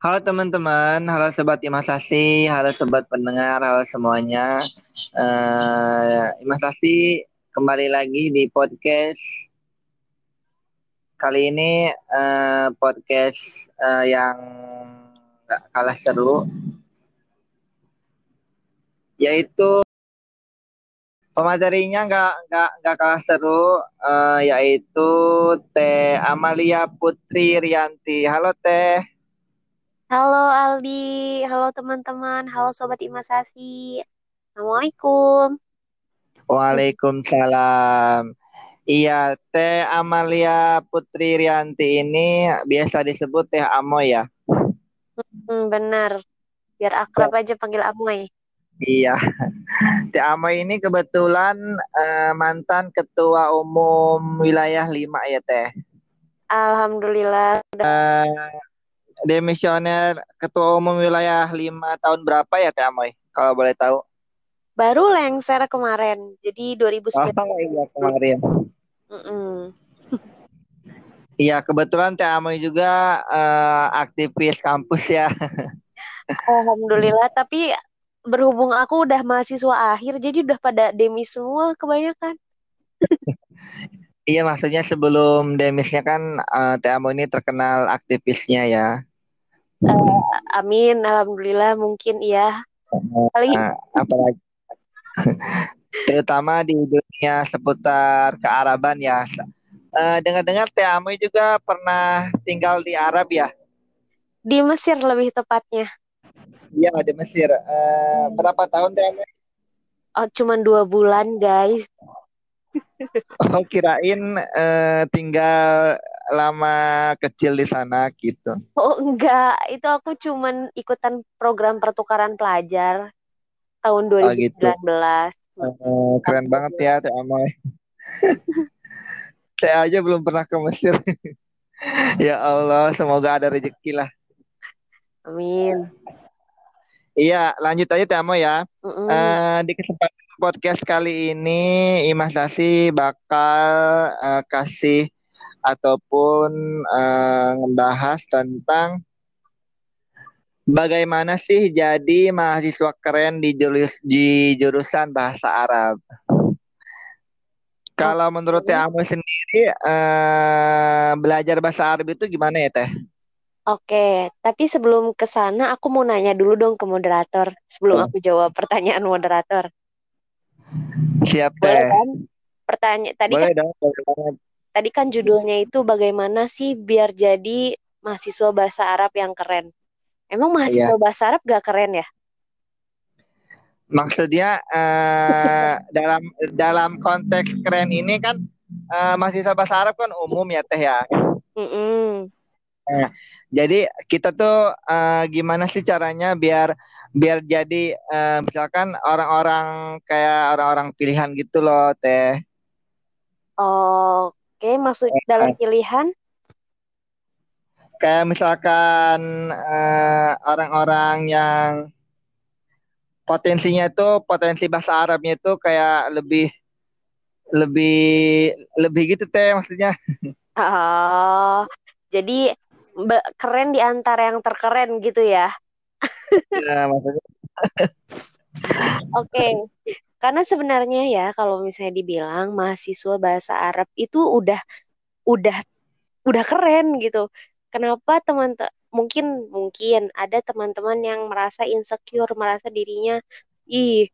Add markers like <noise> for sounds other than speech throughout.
Halo teman-teman, halo sobat Imasasi, halo sobat pendengar, halo semuanya. Uh, Imasasi kembali lagi di podcast. Kali ini uh, podcast uh, yang gak kalah seru, yaitu Pematerinya nggak nggak nggak kalah seru, uh, yaitu Teh Amalia Putri Rianti. Halo Teh. Halo Aldi, halo teman-teman, halo Sobat Imasasi. Assalamualaikum. Waalaikumsalam. Iya, Teh Amalia Putri Rianti ini biasa disebut Teh Amoy ya? Hmm, benar. Biar akrab aja panggil Amoy. Iya. <laughs> Teh Amoy ini kebetulan uh, mantan ketua umum wilayah 5 ya Teh. Alhamdulillah. Uh, demisioner ketua umum wilayah lima tahun berapa ya Teh Amoy? Kalau boleh tahu. Baru lengser kemarin. Jadi 2019. Oh iya kemarin. Mm -mm. Iya kebetulan Teh Amoy juga uh, aktivis kampus ya. Alhamdulillah. Tapi berhubung aku udah mahasiswa akhir, jadi udah pada demis semua kebanyakan. Iya maksudnya sebelum demisnya kan uh, Teh ini terkenal aktivisnya ya. Uh, amin, alhamdulillah mungkin iya. Kali uh, apalagi <laughs> terutama di dunia seputar kearaban ya. Uh, dengar-dengar Teh Amoy juga pernah tinggal di Arab ya? Di Mesir lebih tepatnya. Iya di Mesir. Uh, berapa tahun Teh Amoy? Oh cuma dua bulan guys. Oh kirain uh, tinggal lama kecil di sana gitu. Oh enggak, itu aku cuman ikutan program pertukaran pelajar tahun 2019. Oh, gitu. uh, keren Amin. banget ya Teh Amoy. <laughs> Saya aja belum pernah ke Mesir. <laughs> ya Allah, semoga ada rezeki lah. Amin. Iya, lanjut aja Teh Amoy ya. Mm -mm. Uh, di kesempatan podcast kali ini Imas Sasi bakal uh, kasih ataupun uh, ngebahas tentang bagaimana sih jadi mahasiswa keren di jurus di jurusan bahasa Arab. Kalau menurut Teh Amu sendiri uh, belajar bahasa Arab itu gimana ya Teh? Oke, tapi sebelum ke sana aku mau nanya dulu dong ke moderator sebelum aku jawab pertanyaan moderator. Siap deh. kan? Pertanyaan tadi boleh kan, dong, Tadi kan judulnya itu bagaimana sih biar jadi mahasiswa bahasa Arab yang keren. Emang mahasiswa iya. bahasa Arab gak keren ya? Maksudnya uh, <laughs> dalam dalam konteks keren ini kan uh, mahasiswa bahasa Arab kan umum ya teh ya. Mm -mm. Nah, jadi kita tuh uh, gimana sih caranya biar biar jadi uh, misalkan orang-orang kayak orang-orang pilihan gitu loh teh. Oke, maksud eh, dalam pilihan? Kayak misalkan uh, orang-orang yang potensinya itu potensi bahasa Arabnya itu kayak lebih lebih lebih gitu teh maksudnya. <laughs> Oh, jadi keren di antara yang terkeren gitu ya? ya maksudnya <laughs> Oke, okay. karena sebenarnya ya kalau misalnya dibilang mahasiswa bahasa Arab itu udah udah udah keren gitu. Kenapa teman mungkin mungkin ada teman-teman yang merasa insecure, merasa dirinya ih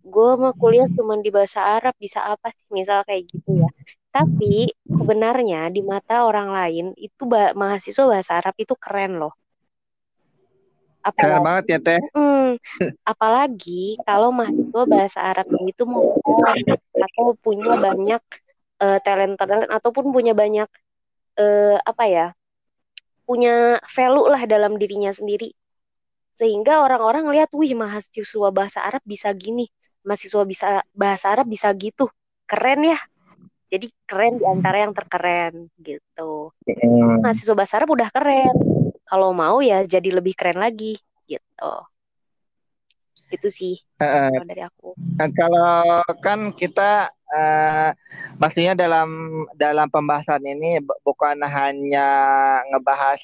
gue mah kuliah cuma di bahasa Arab bisa apa sih misal kayak gitu ya. Tapi sebenarnya di mata orang lain itu mahasiswa bahasa Arab itu keren loh. Apalagi, Keren banget ya teh. Hmm, apalagi kalau mahasiswa bahasa Arab itu mau <laughs> atau punya banyak uh, talent talent ataupun punya banyak uh, apa ya punya value lah dalam dirinya sendiri. Sehingga orang-orang lihat wih mahasiswa bahasa Arab bisa gini mahasiswa bisa bahasa Arab bisa gitu. Keren ya jadi keren di antara yang terkeren gitu. Hmm. mahasiswa bahasa Arab udah keren. Kalau mau ya jadi lebih keren lagi gitu. Itu sih uh, dari aku. Uh, kalau kan kita uh, maksudnya dalam dalam pembahasan ini bukan hanya ngebahas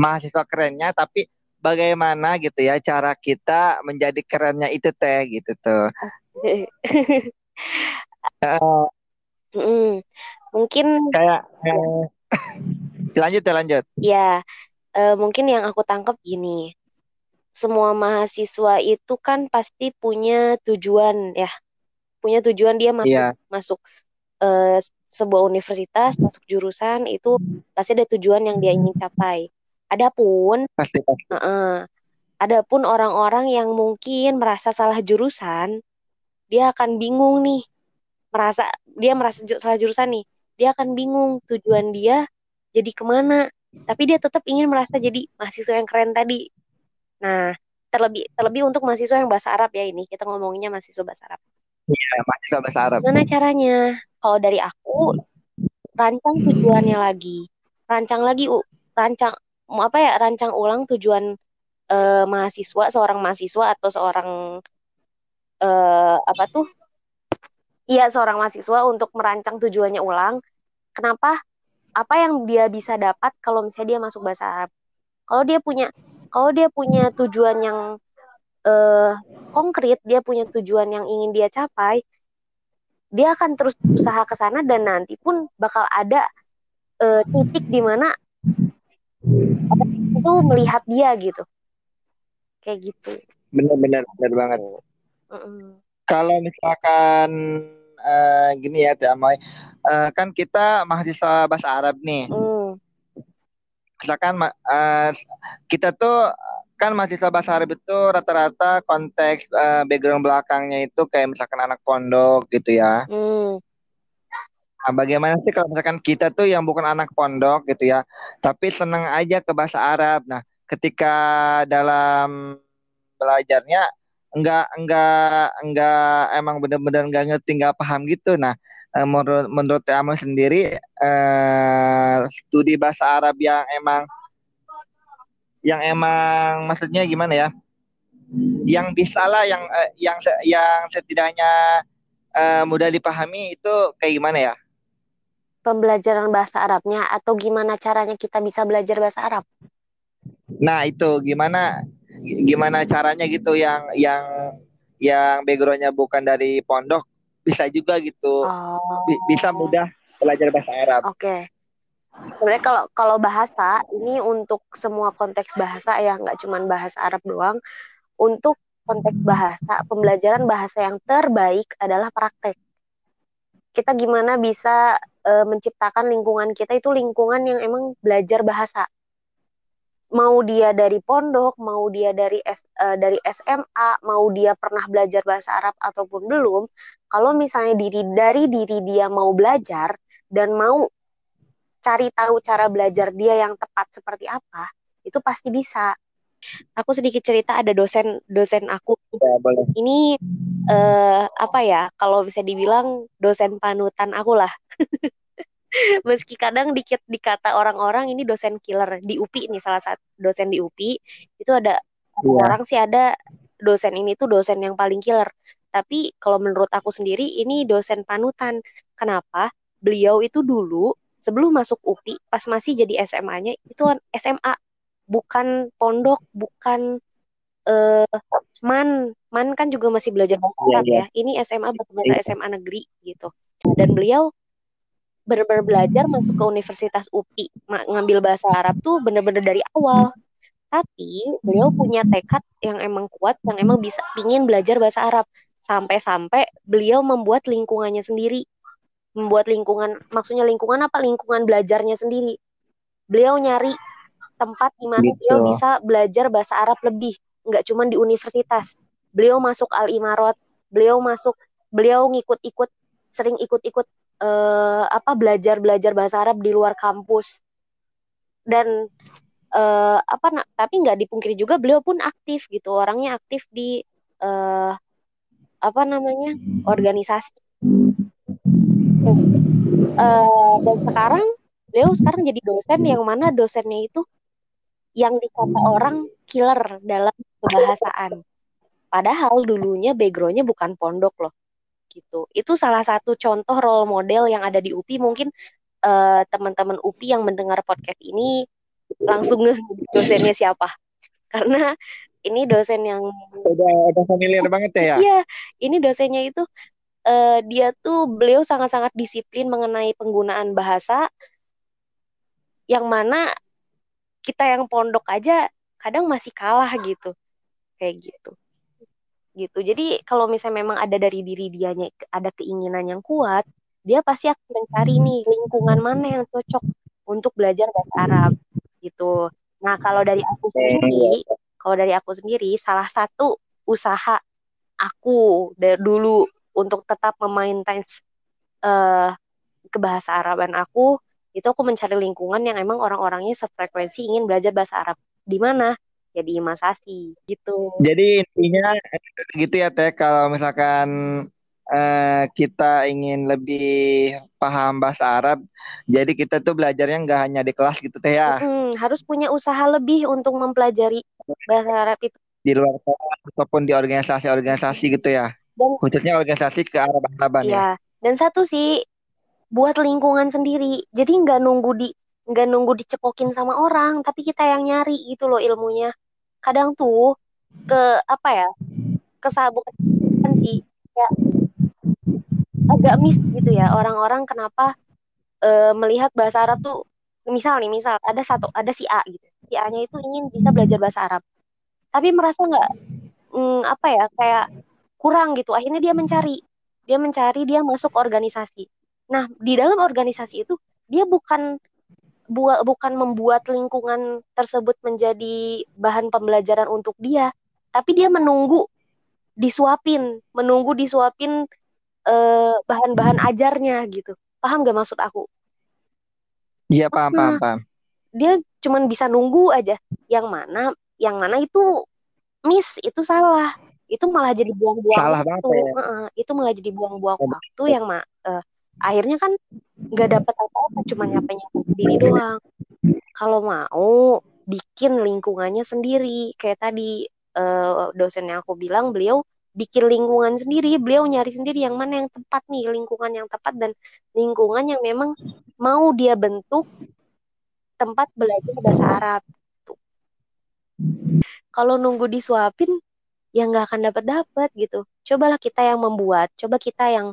mahasiswa kerennya tapi bagaimana gitu ya cara kita menjadi kerennya itu teh gitu tuh. <laughs> Uh, mm, mungkin kayak uh, <laughs> lanjut ya lanjut ya uh, mungkin yang aku tangkap gini semua mahasiswa itu kan pasti punya tujuan ya punya tujuan dia masuk yeah. masuk uh, sebuah universitas masuk jurusan itu pasti ada tujuan yang dia ingin capai Adapun pasti, pasti. Uh -uh, adapun orang-orang yang mungkin merasa salah jurusan, dia akan bingung nih. Merasa dia merasa salah jurusan nih. Dia akan bingung tujuan dia jadi ke mana. Tapi dia tetap ingin merasa jadi mahasiswa yang keren tadi. Nah, terlebih terlebih untuk mahasiswa yang bahasa Arab ya ini kita ngomongnya mahasiswa bahasa Arab. Iya, mahasiswa bahasa Arab. Gimana caranya? Kalau dari aku rancang tujuannya lagi. Rancang lagi, U. Rancang apa ya rancang ulang tujuan uh, mahasiswa seorang mahasiswa atau seorang uh, apa tuh iya seorang mahasiswa untuk merancang tujuannya ulang. Kenapa? Apa yang dia bisa dapat kalau misalnya dia masuk bahasa Arab? Kalau dia punya kalau dia punya tujuan yang uh, konkret dia punya tujuan yang ingin dia capai dia akan terus usaha ke sana dan nanti pun bakal ada uh, titik di mana itu melihat dia gitu. Kayak gitu. Benar-benar benar banget. Mm kalau misalkan uh, gini ya Teh Amoy uh, kan kita mahasiswa bahasa Arab nih mm. misalkan uh, kita tuh kan mahasiswa bahasa Arab itu rata-rata konteks uh, background belakangnya itu kayak misalkan anak pondok gitu ya mm Nah, bagaimana sih kalau misalkan kita tuh yang bukan anak pondok gitu ya, tapi senang aja ke bahasa Arab. Nah, ketika dalam belajarnya enggak enggak enggak emang benar-benar enggak ngerti enggak paham gitu. Nah, eh, menurut menurut kamu sendiri eh, studi bahasa Arab yang emang yang emang maksudnya gimana ya? Yang bisa lah yang eh, yang yang setidaknya eh, mudah dipahami itu kayak gimana ya? pembelajaran bahasa Arabnya atau gimana caranya kita bisa belajar bahasa Arab? Nah itu gimana gimana caranya gitu yang yang yang backgroundnya bukan dari pondok bisa juga gitu oh. bisa mudah belajar bahasa Arab. Oke. Okay. Sebenarnya kalau kalau bahasa ini untuk semua konteks bahasa ya nggak cuma bahasa Arab doang. Untuk konteks bahasa pembelajaran bahasa yang terbaik adalah praktek. Kita gimana bisa uh, menciptakan lingkungan kita itu lingkungan yang emang belajar bahasa mau dia dari pondok, mau dia dari S, uh, dari SMA, mau dia pernah belajar bahasa Arab ataupun belum, kalau misalnya diri dari diri dia mau belajar dan mau cari tahu cara belajar dia yang tepat seperti apa, itu pasti bisa. Aku sedikit cerita ada dosen dosen aku. Ya, Ini uh, apa ya? Kalau bisa dibilang dosen panutan aku lah. <laughs> meski kadang dikit dikata orang-orang ini dosen killer di UPI ini salah satu dosen di UPI itu ada yeah. orang sih ada dosen ini tuh dosen yang paling killer. Tapi kalau menurut aku sendiri ini dosen panutan. Kenapa? Beliau itu dulu sebelum masuk UPI pas masih jadi SMA-nya itu kan SMA bukan pondok bukan uh, man. Man kan juga masih belajar bahasa yeah, Arab yeah. ya. Ini SMA betul-betul yeah. SMA negeri gitu. Dan beliau benar-benar belajar masuk ke Universitas UPI ngambil bahasa Arab tuh bener-bener dari awal. Tapi beliau punya tekad yang emang kuat yang emang bisa pingin belajar bahasa Arab. Sampai-sampai beliau membuat lingkungannya sendiri. Membuat lingkungan maksudnya lingkungan apa? Lingkungan belajarnya sendiri. Beliau nyari tempat di mana gitu. beliau bisa belajar bahasa Arab lebih. Nggak cuma di universitas. Beliau masuk Al Imarot. Beliau masuk beliau ngikut-ikut sering ikut-ikut uh, apa belajar belajar bahasa Arab di luar kampus. Dan uh, apa tapi nggak dipungkiri juga beliau pun aktif gitu. Orangnya aktif di uh, apa namanya organisasi. Uh, dan sekarang beliau sekarang jadi dosen yang mana dosennya itu yang dikata orang killer dalam kebahasaan padahal dulunya backgroundnya bukan pondok loh gitu. Itu salah satu contoh role model yang ada di UPI. Mungkin uh, teman-teman UPI yang mendengar podcast ini langsung dosennya siapa <laughs> karena ini dosen yang udah udah familiar banget ya iya ini dosennya itu uh, dia tuh beliau sangat-sangat disiplin mengenai penggunaan bahasa yang mana kita yang pondok aja kadang masih kalah gitu kayak gitu gitu. Jadi kalau misalnya memang ada dari diri dianya ada keinginan yang kuat dia pasti akan mencari nih lingkungan mana yang cocok untuk belajar bahasa Arab gitu. Nah kalau dari aku sendiri kalau dari aku sendiri salah satu usaha aku dari dulu untuk tetap memaintain uh, kebahasa Araban aku itu aku mencari lingkungan yang emang orang-orangnya sefrekuensi ingin belajar bahasa Arab. Di mana jadi imasasi gitu. Jadi intinya gitu ya Teh kalau misalkan uh, kita ingin lebih paham bahasa Arab, jadi kita tuh belajarnya nggak hanya di kelas gitu Teh ya. Hmm, harus punya usaha lebih untuk mempelajari bahasa Arab itu. Di luar kelas ataupun di organisasi-organisasi gitu ya. Dan, Khususnya organisasi ke Arab-Araban ya. ya. Dan satu sih buat lingkungan sendiri. Jadi nggak nunggu di nggak nunggu dicekokin sama orang tapi kita yang nyari gitu loh ilmunya kadang tuh ke apa ya kesabukan sih ya agak miss gitu ya orang-orang kenapa e, melihat bahasa Arab tuh misal nih misal ada satu ada si A gitu si A-nya itu ingin bisa belajar bahasa Arab tapi merasa nggak mm, apa ya kayak kurang gitu akhirnya dia mencari dia mencari dia masuk organisasi. Nah di dalam organisasi itu dia bukan buat bukan membuat lingkungan tersebut menjadi bahan pembelajaran untuk dia, tapi dia menunggu disuapin, menunggu disuapin eh, bahan-bahan ajarnya gitu. Paham gak maksud aku? Iya paham, paham, paham. Dia cuman bisa nunggu aja. Yang mana, yang mana itu miss, itu salah. Itu malah jadi buang-buang waktu. Banget, ya. uh-uh, itu malah jadi buang-buang waktu yang ma uh, akhirnya kan nggak dapat apa-apa cuma nyapa nyapa sendiri doang. Kalau mau bikin lingkungannya sendiri. Kayak tadi uh, dosen yang aku bilang beliau bikin lingkungan sendiri. Beliau nyari sendiri yang mana yang tepat nih lingkungan yang tepat dan lingkungan yang memang mau dia bentuk tempat belajar bahasa Arab. Kalau nunggu disuapin ya nggak akan dapat dapat gitu. Cobalah kita yang membuat coba kita yang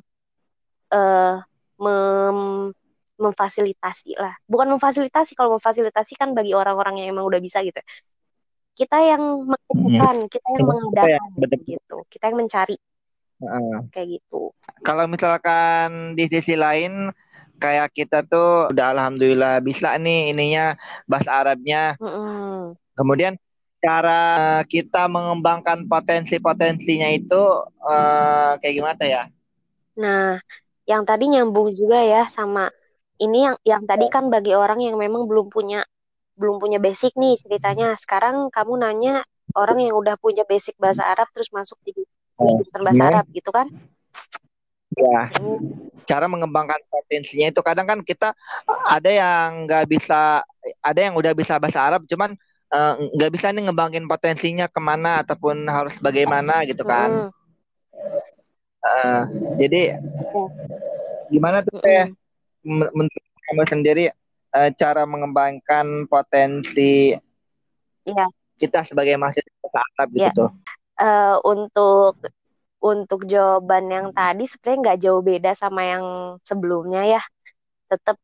uh, mem memfasilitasi lah. Bukan memfasilitasi, kalau memfasilitasi kan bagi orang-orang yang emang udah bisa gitu. Kita yang mengajarkan, hmm. kita yang mengadakan ya, gitu. Kita yang mencari. Uh. Kayak gitu. Kalau misalkan di sisi lain kayak kita tuh udah alhamdulillah bisa nih ininya bahasa Arabnya. Mm Kemudian cara kita mengembangkan potensi-potensinya itu uh, kayak gimana ya? Nah, yang tadi nyambung juga ya sama ini yang yang tadi kan bagi orang yang memang belum punya belum punya basic nih ceritanya. Sekarang kamu nanya orang yang udah punya basic bahasa Arab terus masuk di jurusan bahasa ya. Arab gitu kan? Ya. Cara mengembangkan potensinya itu kadang kan kita ada yang nggak bisa, ada yang udah bisa bahasa Arab, cuman eh, nggak uh, bisa nih ngembangin potensinya ke mana ataupun harus bagaimana gitu kan. Hmm. Uh, jadi gimana tuh teh menurut kamu sendiri uh, cara mengembangkan potensi ya. kita sebagai mahasiswa Arab gitu ya. tuh? Uh, untuk untuk jawaban yang tadi sebenarnya nggak jauh beda sama yang sebelumnya ya. Tetap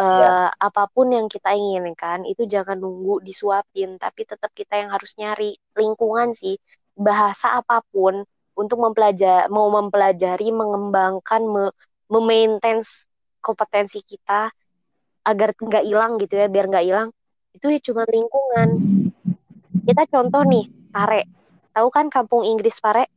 uh, ya. apa pun yang kita inginkan itu jangan nunggu disuapin, tapi tetap kita yang harus nyari lingkungan sih bahasa apa pun untuk mempelajari mau mempelajari mengembangkan me, memaintain kompetensi kita agar nggak hilang gitu ya biar nggak hilang itu ya cuma lingkungan. Kita contoh nih Pare. Tahu kan kampung Inggris Pare?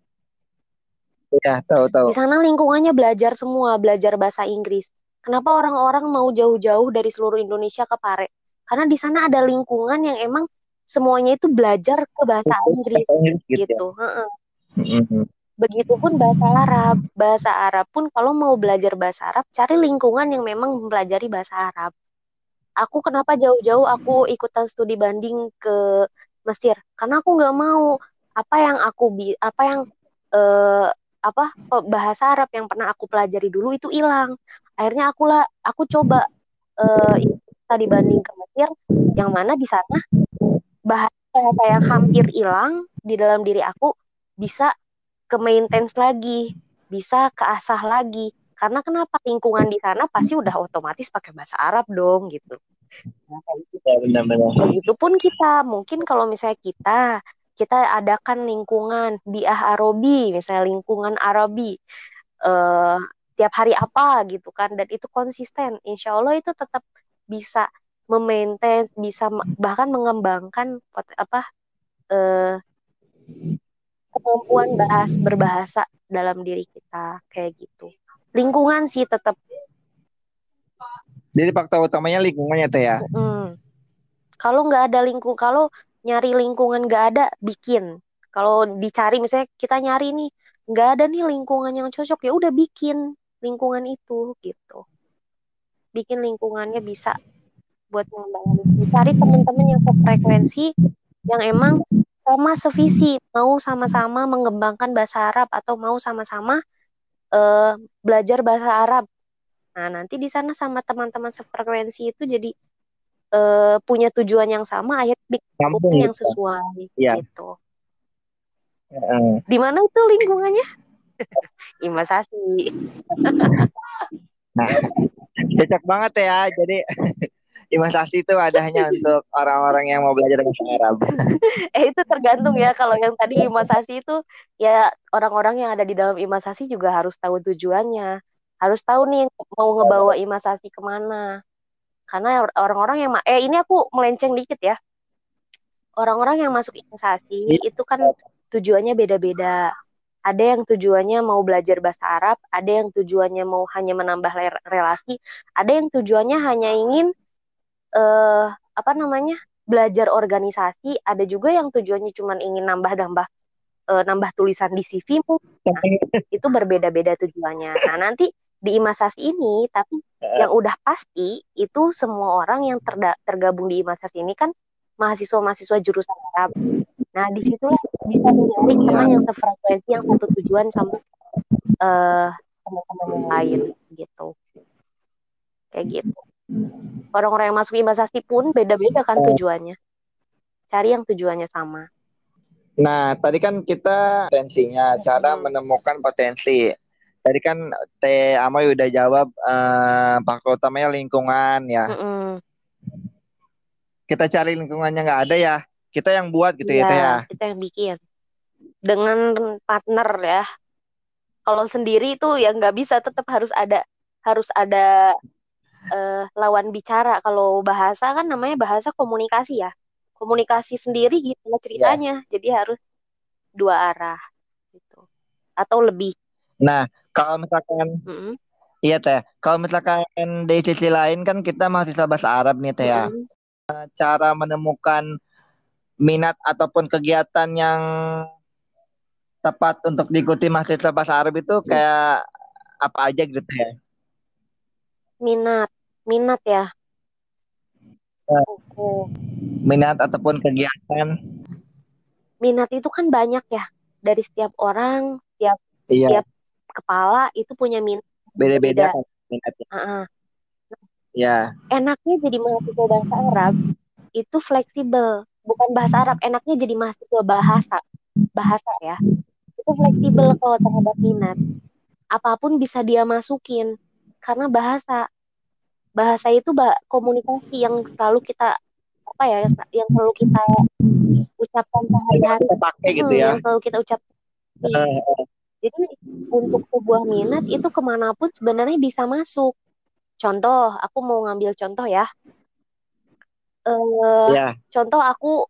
Ya tahu tahu. Di sana lingkungannya belajar semua belajar bahasa Inggris. Kenapa orang-orang mau jauh-jauh dari seluruh Indonesia ke Pare? Karena di sana ada lingkungan yang emang semuanya itu belajar ke bahasa Inggris gitu, gitu. Ya? Begitupun bahasa Arab. Bahasa Arab pun kalau mau belajar bahasa Arab, cari lingkungan yang memang mempelajari bahasa Arab. Aku kenapa jauh-jauh aku ikutan studi banding ke Mesir? Karena aku nggak mau apa yang aku bi apa yang eh, apa bahasa Arab yang pernah aku pelajari dulu itu hilang. Akhirnya aku lah aku coba eh, dibanding ke Mesir yang mana di sana bahasa yang hampir hilang di dalam diri aku bisa ke maintenance lagi, bisa keasah lagi. Karena kenapa lingkungan di sana pasti udah otomatis pakai bahasa Arab dong gitu. Nah, gitu. Ya, benar-benar. Begitupun kita, mungkin kalau misalnya kita kita adakan lingkungan biah Arabi, misalnya lingkungan Arabi, uh, tiap hari apa gitu kan, dan itu konsisten, insya Allah itu tetap bisa memaintain, bisa bahkan mengembangkan apa uh, kemampuan bahas berbahasa dalam diri kita kayak gitu. Lingkungan sih tetap. Jadi faktor utamanya lingkungannya teh ya. Hmm. Kalau nggak ada lingkung, kalau nyari lingkungan nggak ada, bikin. Kalau dicari misalnya kita nyari nih nggak ada nih lingkungan yang cocok ya udah bikin lingkungan itu gitu. Bikin lingkungannya bisa buat mengembangkan. Cari teman-teman yang sefrekuensi yang emang sama sevisi mau sama-sama mengembangkan bahasa Arab atau mau sama-sama uh, belajar bahasa Arab. Nah, nanti di sana sama teman-teman sefrekuensi itu jadi uh, punya tujuan yang sama, akhirnya bikin yang gitu. sesuai ya. gitu. Uh. Di mana itu lingkungannya? <laughs> Imasasi. <laughs> nah, cocok banget ya. Jadi <laughs> imunisasi itu ada hanya <laughs> untuk orang-orang yang mau belajar bahasa Arab. <laughs> eh itu tergantung ya kalau yang tadi imunisasi itu ya orang-orang yang ada di dalam imunisasi juga harus tahu tujuannya, harus tahu nih mau ngebawa imunisasi ke mana. Karena orang-orang yang eh ini aku melenceng dikit ya. Orang-orang yang masuk imunisasi iya. itu kan tujuannya beda-beda. Ada yang tujuannya mau belajar bahasa Arab, ada yang tujuannya mau hanya menambah relasi, ada yang tujuannya hanya ingin uh, apa namanya belajar organisasi ada juga yang tujuannya cuma ingin nambah-nambah uh, nambah tulisan di CV mu nah, itu berbeda-beda tujuannya. Nah nanti di imasasi ini tapi yang udah pasti itu semua orang yang terda- tergabung di imasasi ini kan mahasiswa-mahasiswa jurusan Arab. Nah di situlah bisa mencari teman yang sefrekuensi yang satu tujuan sama uh, teman-teman yang lain gitu. Kayak gitu Orang-orang yang masuk imbasasi pun beda-beda kan oh. tujuannya. Cari yang tujuannya sama. Nah, tadi kan kita potensinya, cara menemukan potensi. Tadi kan Teh Amoy udah jawab uh, faktor utamanya lingkungan ya. Hmm. Kita cari lingkungannya nggak ada ya. Kita yang buat gitu ya, ya Teh ya. Kita yang bikin. Dengan partner ya. Kalau sendiri itu ya nggak bisa, tetap harus ada harus ada uh, lawan bicara. Kalau bahasa kan namanya bahasa komunikasi ya. Komunikasi sendiri gimana ceritanya. Yeah. Jadi harus dua arah gitu. Atau lebih. Nah, kalau misalkan mm -hmm. Iya teh. Kalau misalkan di sisi lain kan kita mahasiswa bahasa Arab nih teh ya. Mm -hmm. Cara menemukan minat ataupun kegiatan yang tepat untuk diikuti mahasiswa bahasa Arab itu kayak apa aja gitu ya? minat minat ya? Oh. minat ataupun kegiatan. Minat itu kan banyak ya. Dari setiap orang setiap iya. setiap kepala itu punya minat. Beda-beda kan minatnya. Uh -uh. ya. enaknya jadi mahasiswa bahasa Arab itu fleksibel. Bukan bahasa Arab enaknya jadi mahasiswa bahasa bahasa ya. Itu fleksibel kalau terhadap minat. Apa pun bisa dia masukin karena bahasa bahasa itu bah, komunikasi yang selalu kita apa ya yang selalu kita ucapkan sehari-hari pakai gitu ya yang selalu kita ucap uh, jadi untuk sebuah minat itu ke mana pun sebenarnya bisa masuk contoh aku mau ngambil contoh ya uh, yeah. contoh aku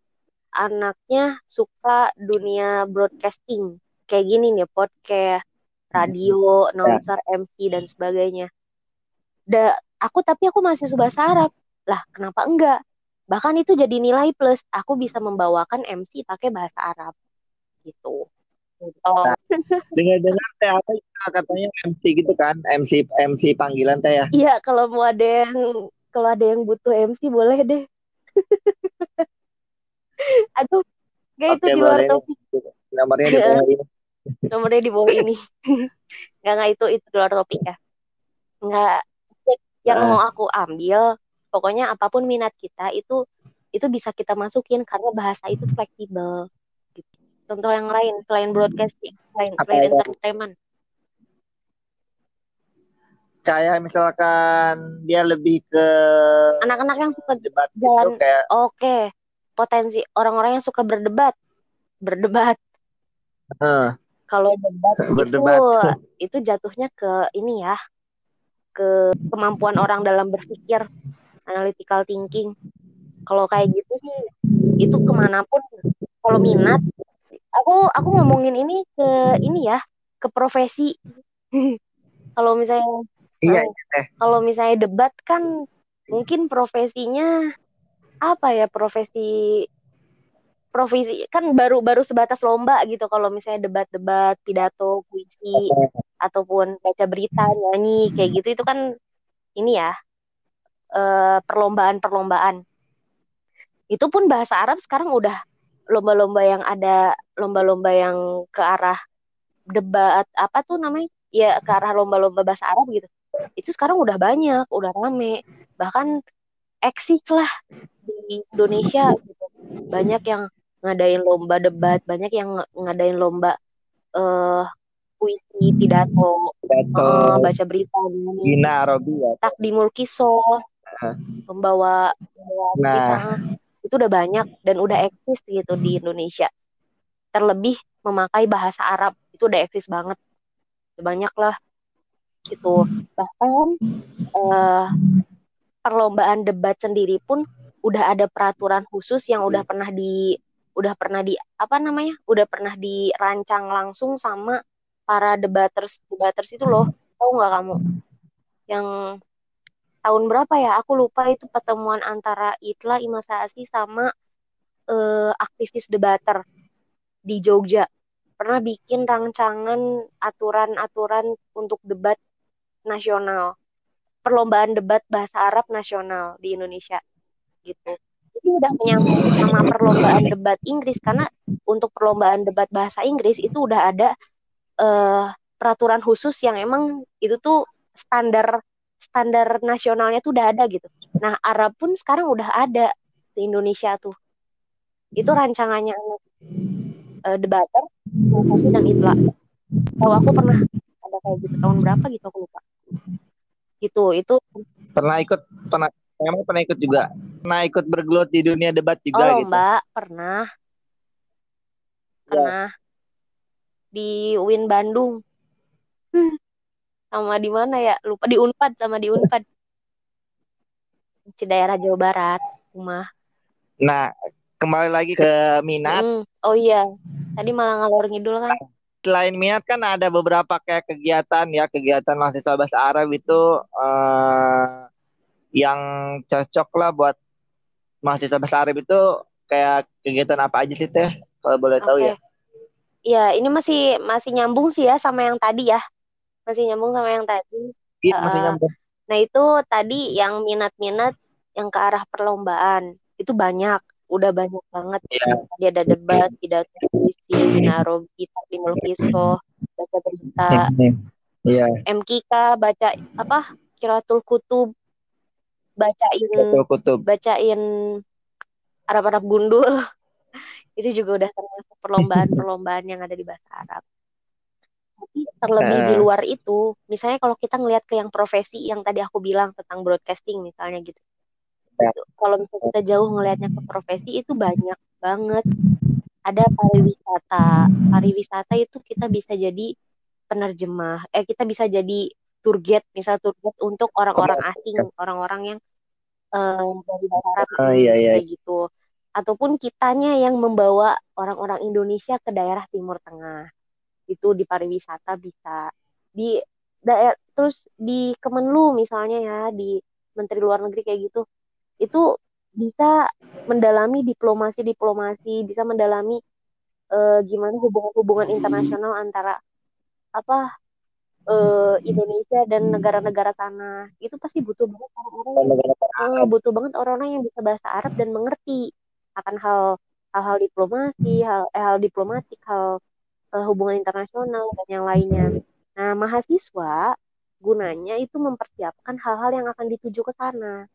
anaknya suka dunia broadcasting kayak gini nih podcast radio, ya. announcer, yeah. MC dan sebagainya. Da, aku tapi aku masih bahasa Arab. Lah, kenapa enggak? Bahkan itu jadi nilai plus. Aku bisa membawakan MC pakai bahasa Arab. Gitu. Oh. Dengar-dengar teh apa katanya MC gitu kan? MC MC panggilan teh ya? Iya, kalau mau ada yang kalau ada yang butuh MC boleh deh. <laughs> Aduh, kayak itu di luar topik. Nomornya di bawah <laughs> ini. Nomornya di bawah ini. <laughs> Enggak, enggak itu itu di luar topik ya. Enggak yang uh. mau aku ambil pokoknya apa pun minat kita itu itu bisa kita masukin karena bahasa itu fleksibel gitu. contoh yang lain selain broadcasting selain selain entertainment kayak misalkan dia lebih ke anak-anak yang suka debat jalan kayak oke okay. potensi orang-orang yang suka berdebat berdebat uh, kalau debat <laughs> berdebat. itu itu jatuhnya ke ini ya ke kemampuan orang dalam berpikir analytical thinking kalau kayak gitu sih itu ke mana pun kalau minat aku aku ngomongin ini ke ini ya ke profesi <laughs> kalau misalnya Iya. Eh. Kalau misalnya debat kan mungkin profesinya apa ya profesi profesi kan baru baru sebatas lomba gitu kalau misalnya debat-debat pidato puisi ataupun baca berita nyanyi kayak gitu itu kan ini ya eh, perlombaan-perlombaan. Itu pun bahasa Arab sekarang udah lomba-lomba yang ada lomba-lomba yang ke arah debat apa tuh namanya? Ya ke arah lomba-lomba bahasa Arab gitu. Itu sekarang udah banyak, udah rame. Bahkan eksis lah di Indonesia gitu. Banyak yang ngadain lomba debat, banyak yang ngadain lomba uh, puisi, pidato, pidato uh, baca berita, Gina Robi ya. Takdimul Kiso, pembawa, pembawa nah. Berita. Itu udah banyak dan udah eksis gitu di Indonesia. Terlebih memakai bahasa Arab itu udah eksis banget. Banyak lah gitu bahkan uh, perlombaan debat sendiri pun udah ada peraturan khusus yang udah pernah di udah pernah di apa namanya udah pernah dirancang langsung sama para debaters debaters itu loh. Tahu nggak kamu? Yang tahun berapa ya? Aku lupa itu pertemuan antara Itla Imasasi sama uh, aktivis debater di Jogja. Pernah bikin rancangan aturan-aturan untuk debat nasional. Perlombaan debat bahasa Arab nasional di Indonesia. Gitu. Itu udah menyambung sama perlombaan debat Inggris. Karena untuk perlombaan debat bahasa Inggris itu udah ada uh, peraturan khusus yang emang itu tuh standar standar nasionalnya tuh udah ada gitu. Nah Arab pun sekarang udah ada di Indonesia tuh. Itu rancangannya uh, debater, dan Itla. Kalau aku pernah ada kayak gitu tahun berapa gitu aku lupa gitu itu pernah ikut pernah emang pernah ikut juga pernah ikut bergelut di dunia debat juga oh, gitu mbak pernah ya. Di Win Bandung. Sama di mana ya? Lupa di Unpad sama di Unpad. Di daerah Jawa Barat rumah. Nah kembali lagi ke minat. Hmm. oh iya. Tadi malah ngalor ngidul kan? Selain minat kan ada beberapa kayak kegiatan ya kegiatan mahasiswa bahasa Arab itu uh, yang cocok lah buat mahasiswa bahasa Arab itu kayak kegiatan apa aja sih teh? Kalau boleh okay. tahu ya? Iya ini masih masih nyambung sih ya sama yang tadi ya masih nyambung sama yang tadi. Iya uh, masih nyambung. Nah itu tadi yang minat-minat yang ke arah perlombaan itu banyak udah banyak banget yeah. dia ada debat pidato puisi narobi di melkiso baca berita yeah. MKK baca apa kiratul kutub bacain kutub. bacain Arab-Arab gundul <laughs> itu juga udah termasuk perlombaan-perlombaan yang ada di bahasa Arab. Tapi terlebih uh. di luar itu misalnya kalau kita ngelihat ke yang profesi yang tadi aku bilang tentang broadcasting misalnya gitu. Kalau misalnya kita jauh ngelihatnya ke profesi itu banyak banget. Ada pariwisata. Pariwisata itu kita bisa jadi penerjemah. Eh kita bisa jadi tour guide misal tour guide untuk orang-orang asing orang-orang yang um, dari daerah uh, iya, iya. kayak gitu ataupun kitanya yang membawa orang-orang Indonesia ke daerah Timur Tengah. Itu di pariwisata bisa. Di daerah terus di Kemenlu misalnya ya di Menteri Luar Negeri kayak gitu itu bisa mendalami diplomasi-diplomasi, bisa mendalami uh, gimana hubungan-hubungan internasional antara apa uh, Indonesia dan negara-negara sana. Itu pasti butuh banget orang-orang uh, butuh banget orang-orang yang bisa bahasa Arab dan mengerti akan hal hal-hal diplomasi, hal eh, hal diplomatik, hal uh, hubungan internasional dan yang lainnya. Nah, mahasiswa gunanya itu mempersiapkan hal-hal yang akan dituju ke sana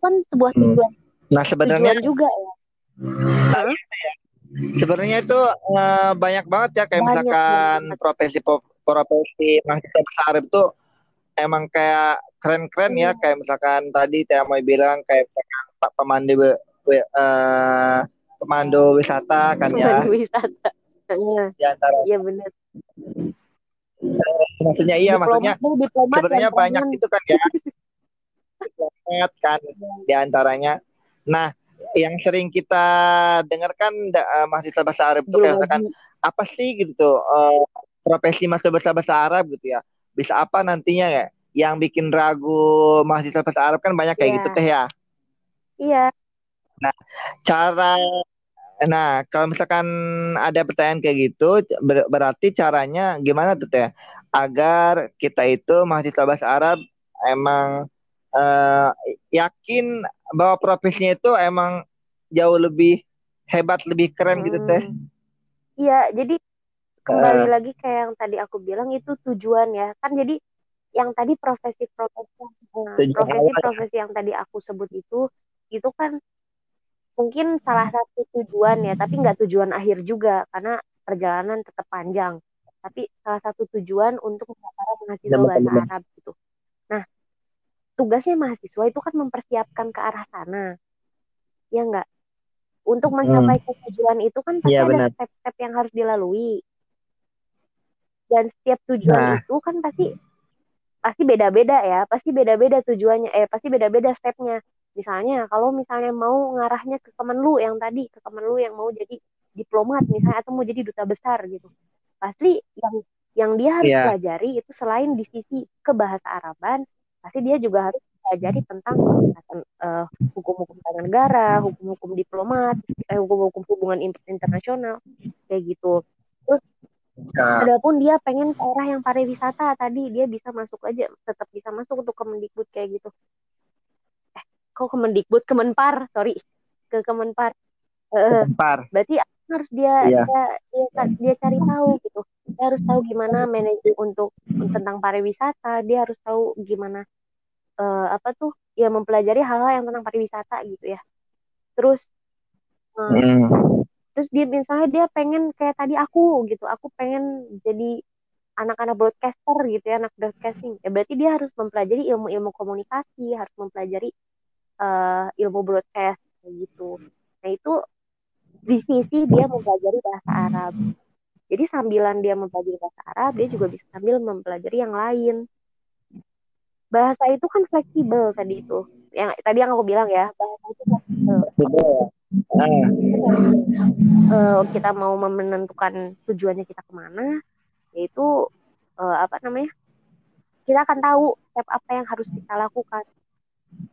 kan sebuah hmm. tujuan. Nah sebenarnya tujuan juga ya. Nah, ya. Sebenarnya itu uh, banyak banget ya kayak banyak, misalkan profesi profesi mahasiswa besar itu emang kayak keren-keren hmm. ya iya. kayak misalkan tadi Tia mau bilang kayak Pak pemandu uh, pemandu wisata kan ya. Pemandu wisata. Di antara. Iya benar. Maksudnya iya maksudnya sebenarnya banyak itu kan ya. diplomat kan di antaranya. Nah, yang sering kita dengarkan uh, mahasiswa bahasa Arab itu misalkan apa sih gitu uh, profesi mahasiswa bahasa Arab gitu ya. Bisa apa nantinya ya? Yang bikin ragu mahasiswa bahasa Arab kan banyak kayak yeah. gitu teh ya. Iya. Nah, cara Nah, kalau misalkan ada pertanyaan kayak gitu, ber berarti caranya gimana tuh teh? Agar kita itu mahasiswa bahasa Arab emang uh, yakin bahwa profesinya itu emang jauh lebih hebat, lebih keren hmm. gitu teh. Iya, jadi kembali uh, lagi kayak yang tadi aku bilang itu tujuan ya. Kan jadi yang tadi profesi-profesi profesi-profesi yang tadi aku sebut itu itu kan mungkin salah satu tujuan ya, tapi nggak tujuan akhir juga karena perjalanan tetap panjang. Tapi salah satu tujuan untuk para mahasiswa bahasa Arab gitu. Nah, tugasnya mahasiswa itu kan mempersiapkan ke arah sana, ya nggak? Untuk mencapai hmm. tujuan itu kan pasti ya, ada step-step yang harus dilalui. Dan setiap tujuan nah. itu kan pasti pasti beda-beda ya, pasti beda-beda tujuannya, eh pasti beda-beda stepnya misalnya kalau misalnya mau ngarahnya ke Kemenlu yang tadi ke Kemenlu yang mau jadi diplomat misalnya atau mau jadi duta besar gitu pasti yang yang dia harus yeah. pelajari itu selain di sisi kebahasa Araban pasti dia juga harus pelajari tentang uh, hukum-hukum tata negara, hukum-hukum diplomat, eh, hukum-hukum hubungan internasional kayak gitu. Terus nah. Adapun dia pengen ke arah yang pariwisata tadi dia bisa masuk aja, tetap bisa masuk untuk Kemendikbud kayak gitu kok Kemendikbud Kemenpar sorry. Ke Kemenpar uh, Kemenpar berarti harus dia, iya. dia dia dia cari tahu gitu. Dia harus tahu gimana manajemen untuk tentang pariwisata. Dia harus tahu gimana uh, apa tuh ya mempelajari hal-hal yang tentang pariwisata gitu ya. Terus uh, mm. terus dia misalnya dia pengen kayak tadi aku gitu. Aku pengen jadi anak-anak broadcaster gitu ya anak broadcasting. Ya berarti dia harus mempelajari ilmu-ilmu komunikasi harus mempelajari uh, ilmu broadcast kayak gitu. Nah itu di sisi dia mempelajari bahasa Arab. Jadi sambilan dia mempelajari bahasa Arab, dia juga bisa sambil mempelajari yang lain. Bahasa itu kan fleksibel tadi itu. Yang tadi yang aku bilang ya, bahasa itu fleksibel. Uh, kita mau menentukan tujuannya kita ke mana, yaitu uh, apa namanya? Kita akan tahu step apa yang harus kita lakukan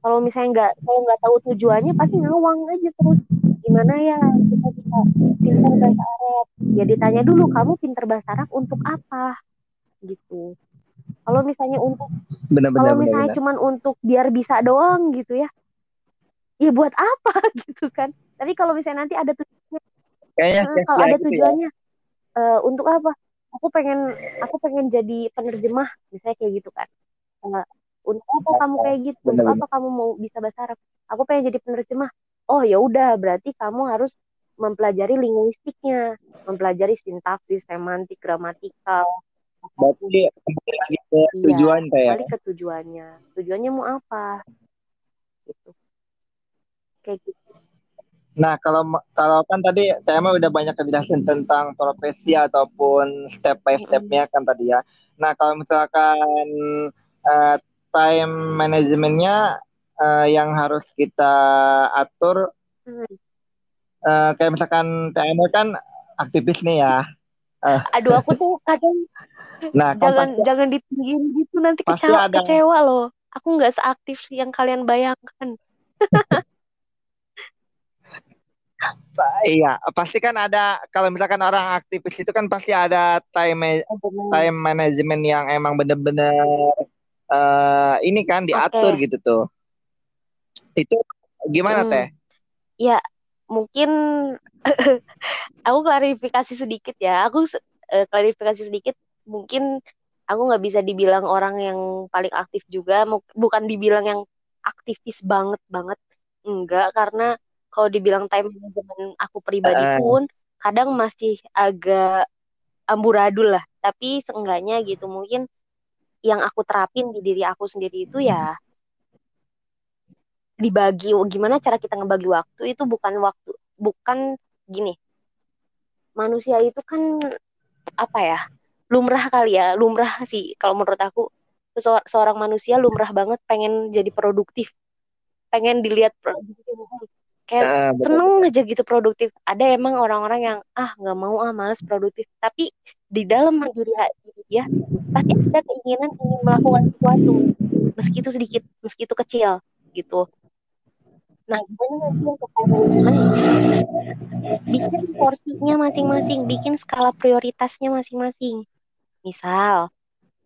kalau misalnya nggak kalau nggak tahu tujuannya pasti ngawang aja terus. Gimana ya kita bisa pintar bahasa Arab? Ya ditanya dulu kamu pintar bahasa Arab untuk apa? Gitu. Kalau misalnya untuk kalau misalnya cuma untuk biar bisa doang gitu ya. Ya buat apa <laughs> gitu kan? Tapi kalau misalnya nanti ada tujuannya Kayaknya, nah, kalau ada gitu ya. tujuannya ya. uh, untuk apa? Aku pengen aku pengen jadi penerjemah misalnya kayak gitu kan. Uh, untuk apa kamu kayak gitu? Untuk apa kamu mau bisa bahasa Arab? Aku pengen jadi penerjemah. Oh ya udah berarti kamu harus mempelajari linguistiknya mempelajari sintaksis semantik gramatikal berarti lagi ke iya, tujuan kayak kembali ke tujuannya. Tujuannya mau apa? Gitu. Kayak gitu. Nah, kalau kalau kan tadi tema udah banyak kejelasan tentang profesi ataupun step by stepnya kan tadi ya. Nah, kalau misalkan uh, time manajemennya uh, yang harus kita atur. Uh, kayak misalkan TMO kan aktivis nih ya. Uh, aduh aku tuh kadang nah jangan pasti, jangan ditinggiin gitu nanti kecewa ada... kecewa loh. Aku nggak seaktif yang kalian bayangkan. <laughs> Iya, pasti kan ada kalau misalkan orang aktivis itu kan pasti ada time time management yang emang bener-bener uh, ini kan diatur okay. gitu tuh. Itu gimana hmm. teh? Ya mungkin <laughs> aku klarifikasi sedikit ya. Aku uh, klarifikasi sedikit. Mungkin aku nggak bisa dibilang orang yang paling aktif juga. Bukan dibilang yang aktivis banget banget enggak karena kalau dibilang time management aku pribadi uh. pun kadang masih agak amburadul lah tapi seenggaknya gitu mungkin yang aku terapin di diri aku sendiri itu ya dibagi gimana cara kita ngebagi waktu itu bukan waktu bukan gini. Manusia itu kan apa ya lumrah kali ya lumrah sih kalau menurut aku. Seorang manusia lumrah banget pengen jadi produktif pengen dilihat produktif kayak uh, seneng aja gitu produktif. Ada emang orang-orang yang ah nggak mau ah males produktif. Tapi di dalam diri dia pasti ada keinginan ingin melakukan sesuatu meski itu sedikit meski itu kecil gitu Nah, gimana nanti untuk bikin porsinya masing-masing, bikin skala prioritasnya masing-masing. Misal,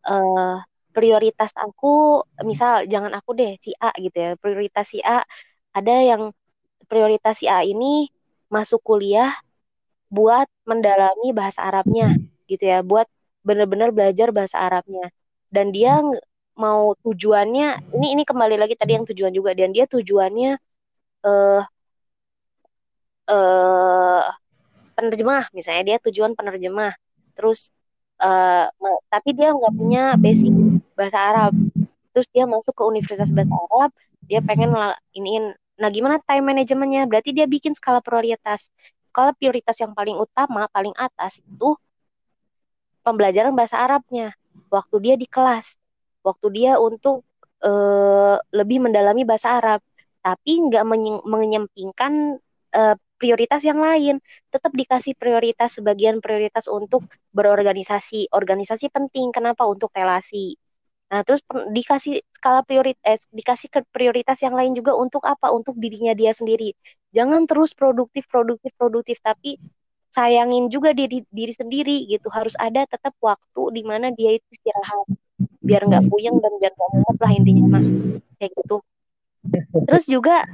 uh, prioritas aku, misal jangan aku deh, si A gitu ya. Prioritas si A, ada yang prioritas si A ini masuk kuliah buat mendalami bahasa Arabnya gitu ya, buat benar-benar belajar bahasa Arabnya. Dan dia mau tujuannya, ini ini kembali lagi tadi yang tujuan juga, dan dia tujuannya uh, uh, penerjemah misalnya dia tujuan penerjemah. Terus uh, tapi dia nggak punya basic bahasa Arab. Terus dia masuk ke Universitas Bahasa Arab dia pengen iniin nah gimana time manajemennya? Berarti dia bikin skala prioritas. Skala prioritas yang paling utama paling atas itu pembelajaran bahasa Arabnya waktu dia di kelas waktu dia untuk uh, lebih mendalami bahasa Arab tapi nggak menyampingkan uh, prioritas yang lain. Tetap dikasih prioritas sebagian prioritas untuk berorganisasi. Organisasi penting. Kenapa? Untuk relasi. Nah, terus dikasih skala prioritas, eh, dikasih ke prioritas yang lain juga untuk apa? Untuk dirinya dia sendiri. Jangan terus produktif, produktif, produktif, tapi sayangin juga diri diri sendiri gitu. Harus ada tetap waktu di mana dia itu istirahat, biar nggak puyeng dan biar nggak mumet lah intinya mah kayak gitu. Terus juga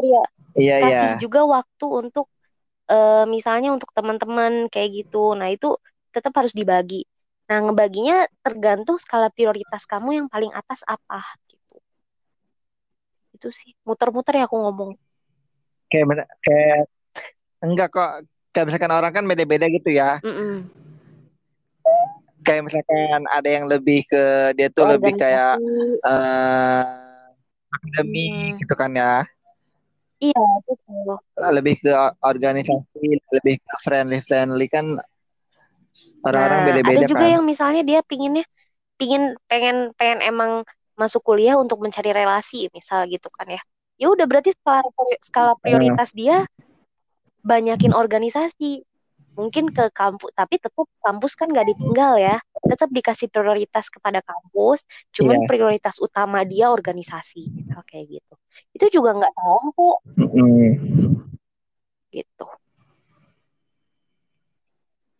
ya iya, kasih iya. juga waktu untuk uh, misalnya untuk teman-teman kayak gitu. Nah, itu tetap harus dibagi. Nah, ngebaginya tergantung skala prioritas kamu yang paling atas apa gitu. Itu sih, muter-muter ya aku ngomong. Kayak bener, kayak enggak kok kayak misalkan orang kan beda-beda gitu ya. Mm -mm. Kayak misalkan ada yang lebih ke dia tuh lebih kayak uh, akademi hmm. gitu kan ya iya betul lebih ke organisasi lebih ke friendly friendly kan orang-orang nah, beda-beda ada juga kan. yang misalnya dia pinginnya pingin pengen pengen emang masuk kuliah untuk mencari relasi misal gitu kan ya ya udah berarti skala skala prioritas hmm. dia banyakin organisasi. Mungkin ke kampus tapi tetap kampus kan gak ditinggal ya. Tetap dikasih prioritas kepada kampus cuman yeah. prioritas utama dia organisasi. Gitu kayak gitu. Itu juga nggak salah kok. Mm-hmm. gitu.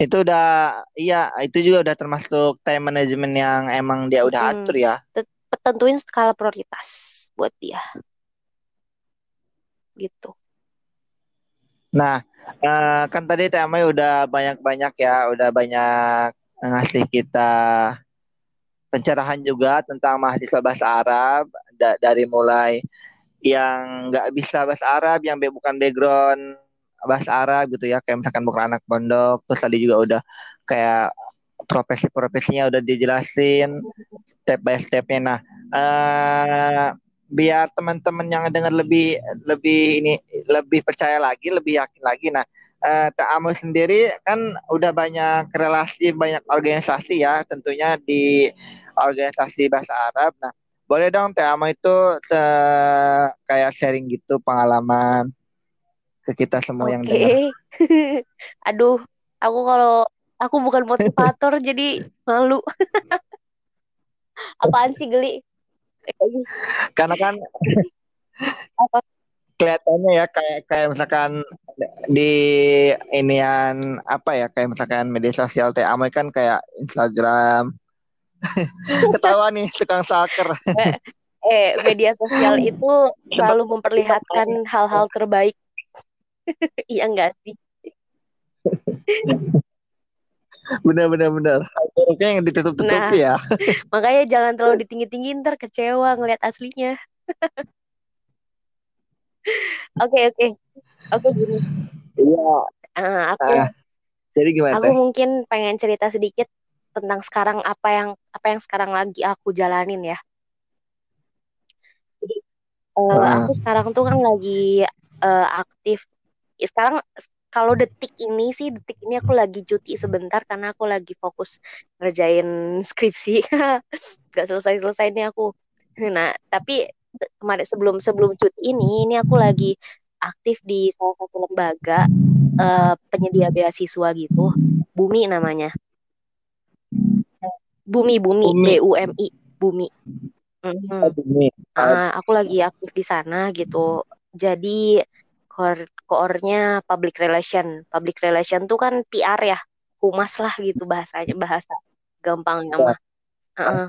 Itu udah iya itu juga udah termasuk time management yang emang dia udah atur ya. Tentuin skala prioritas buat dia. Gitu nah uh, kan tadi tema udah banyak-banyak ya, udah banyak ngasih kita pencerahan juga tentang mahasiswa bahasa Arab da dari mulai yang nggak bisa bahasa Arab, yang bukan background bahasa Arab gitu ya, kayak misalkan bukan anak pondok, terus tadi juga udah kayak profesi-profesinya udah dijelasin step by stepnya. Nah, uh, biar teman-teman yang dengar lebih lebih ini lebih percaya lagi, lebih yakin lagi. Nah, eh, Ta'amul sendiri kan udah banyak relasi, banyak organisasi ya, tentunya di organisasi bahasa Arab. Nah, boleh dong Ta'amul itu eh, kayak sharing gitu pengalaman ke kita semua okay. yang dengar. <laughs> Aduh, aku kalau aku bukan motivator <laughs> jadi malu. <laughs> Apaan sih geli? Karena kan kelihatannya ya kayak kayak misalkan di inian apa ya kayak misalkan media sosial teh Amoy kan kayak Instagram. <laughs> Ketawa nih tukang saker eh, eh media sosial itu selalu memperlihatkan hal-hal terbaik. <laughs> Iya enggak sih <laughs> bener bener bener buruknya yang ditutup tutup nah, ya. <laughs> Makanya jangan terlalu ditinggi tinggi ntar kecewa ngeliat aslinya. <laughs> Oke oke. Oke gini. Iya. Uh, aku uh, jadi gimana aku teh? mungkin pengen cerita sedikit tentang sekarang apa yang apa yang sekarang lagi aku jalanin ya. Jadi uh, uh. aku sekarang tuh kan lagi uh, aktif. Sekarang kalau detik ini sih detik ini aku lagi cuti sebentar karena aku lagi fokus ngerjain skripsi. <laughs> Nggak selesai selesai ini aku. Nah tapi kemarin sebelum sebelum cuti ini ini aku lagi aktif di salah satu lembaga uh, penyedia beasiswa gitu. Bumi namanya. Bumi Bumi, B U M I Bumi. Mm-hmm. uh, aku lagi aktif di sana gitu. Jadi core core-nya public relation. Public relation tuh kan PR ya humas lah gitu bahasanya bahasa gampang nama uh,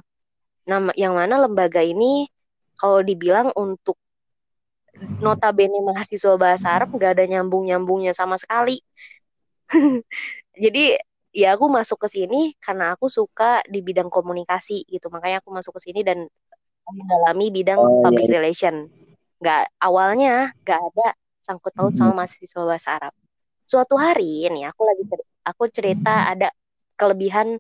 nama yang mana lembaga ini kalau dibilang untuk notabene mahasiswa bahasa Arab nggak ada nyambung nyambungnya sama sekali. <laughs> Jadi ya aku masuk ke sini karena aku suka di bidang komunikasi gitu. Makanya aku masuk ke sini dan mendalami bidang oh, iya, public iya. relation. Nggak awalnya nggak ada sangkut paut sama mahasiswa bahasa Arab. Suatu hari ini aku lagi aku cerita ada kelebihan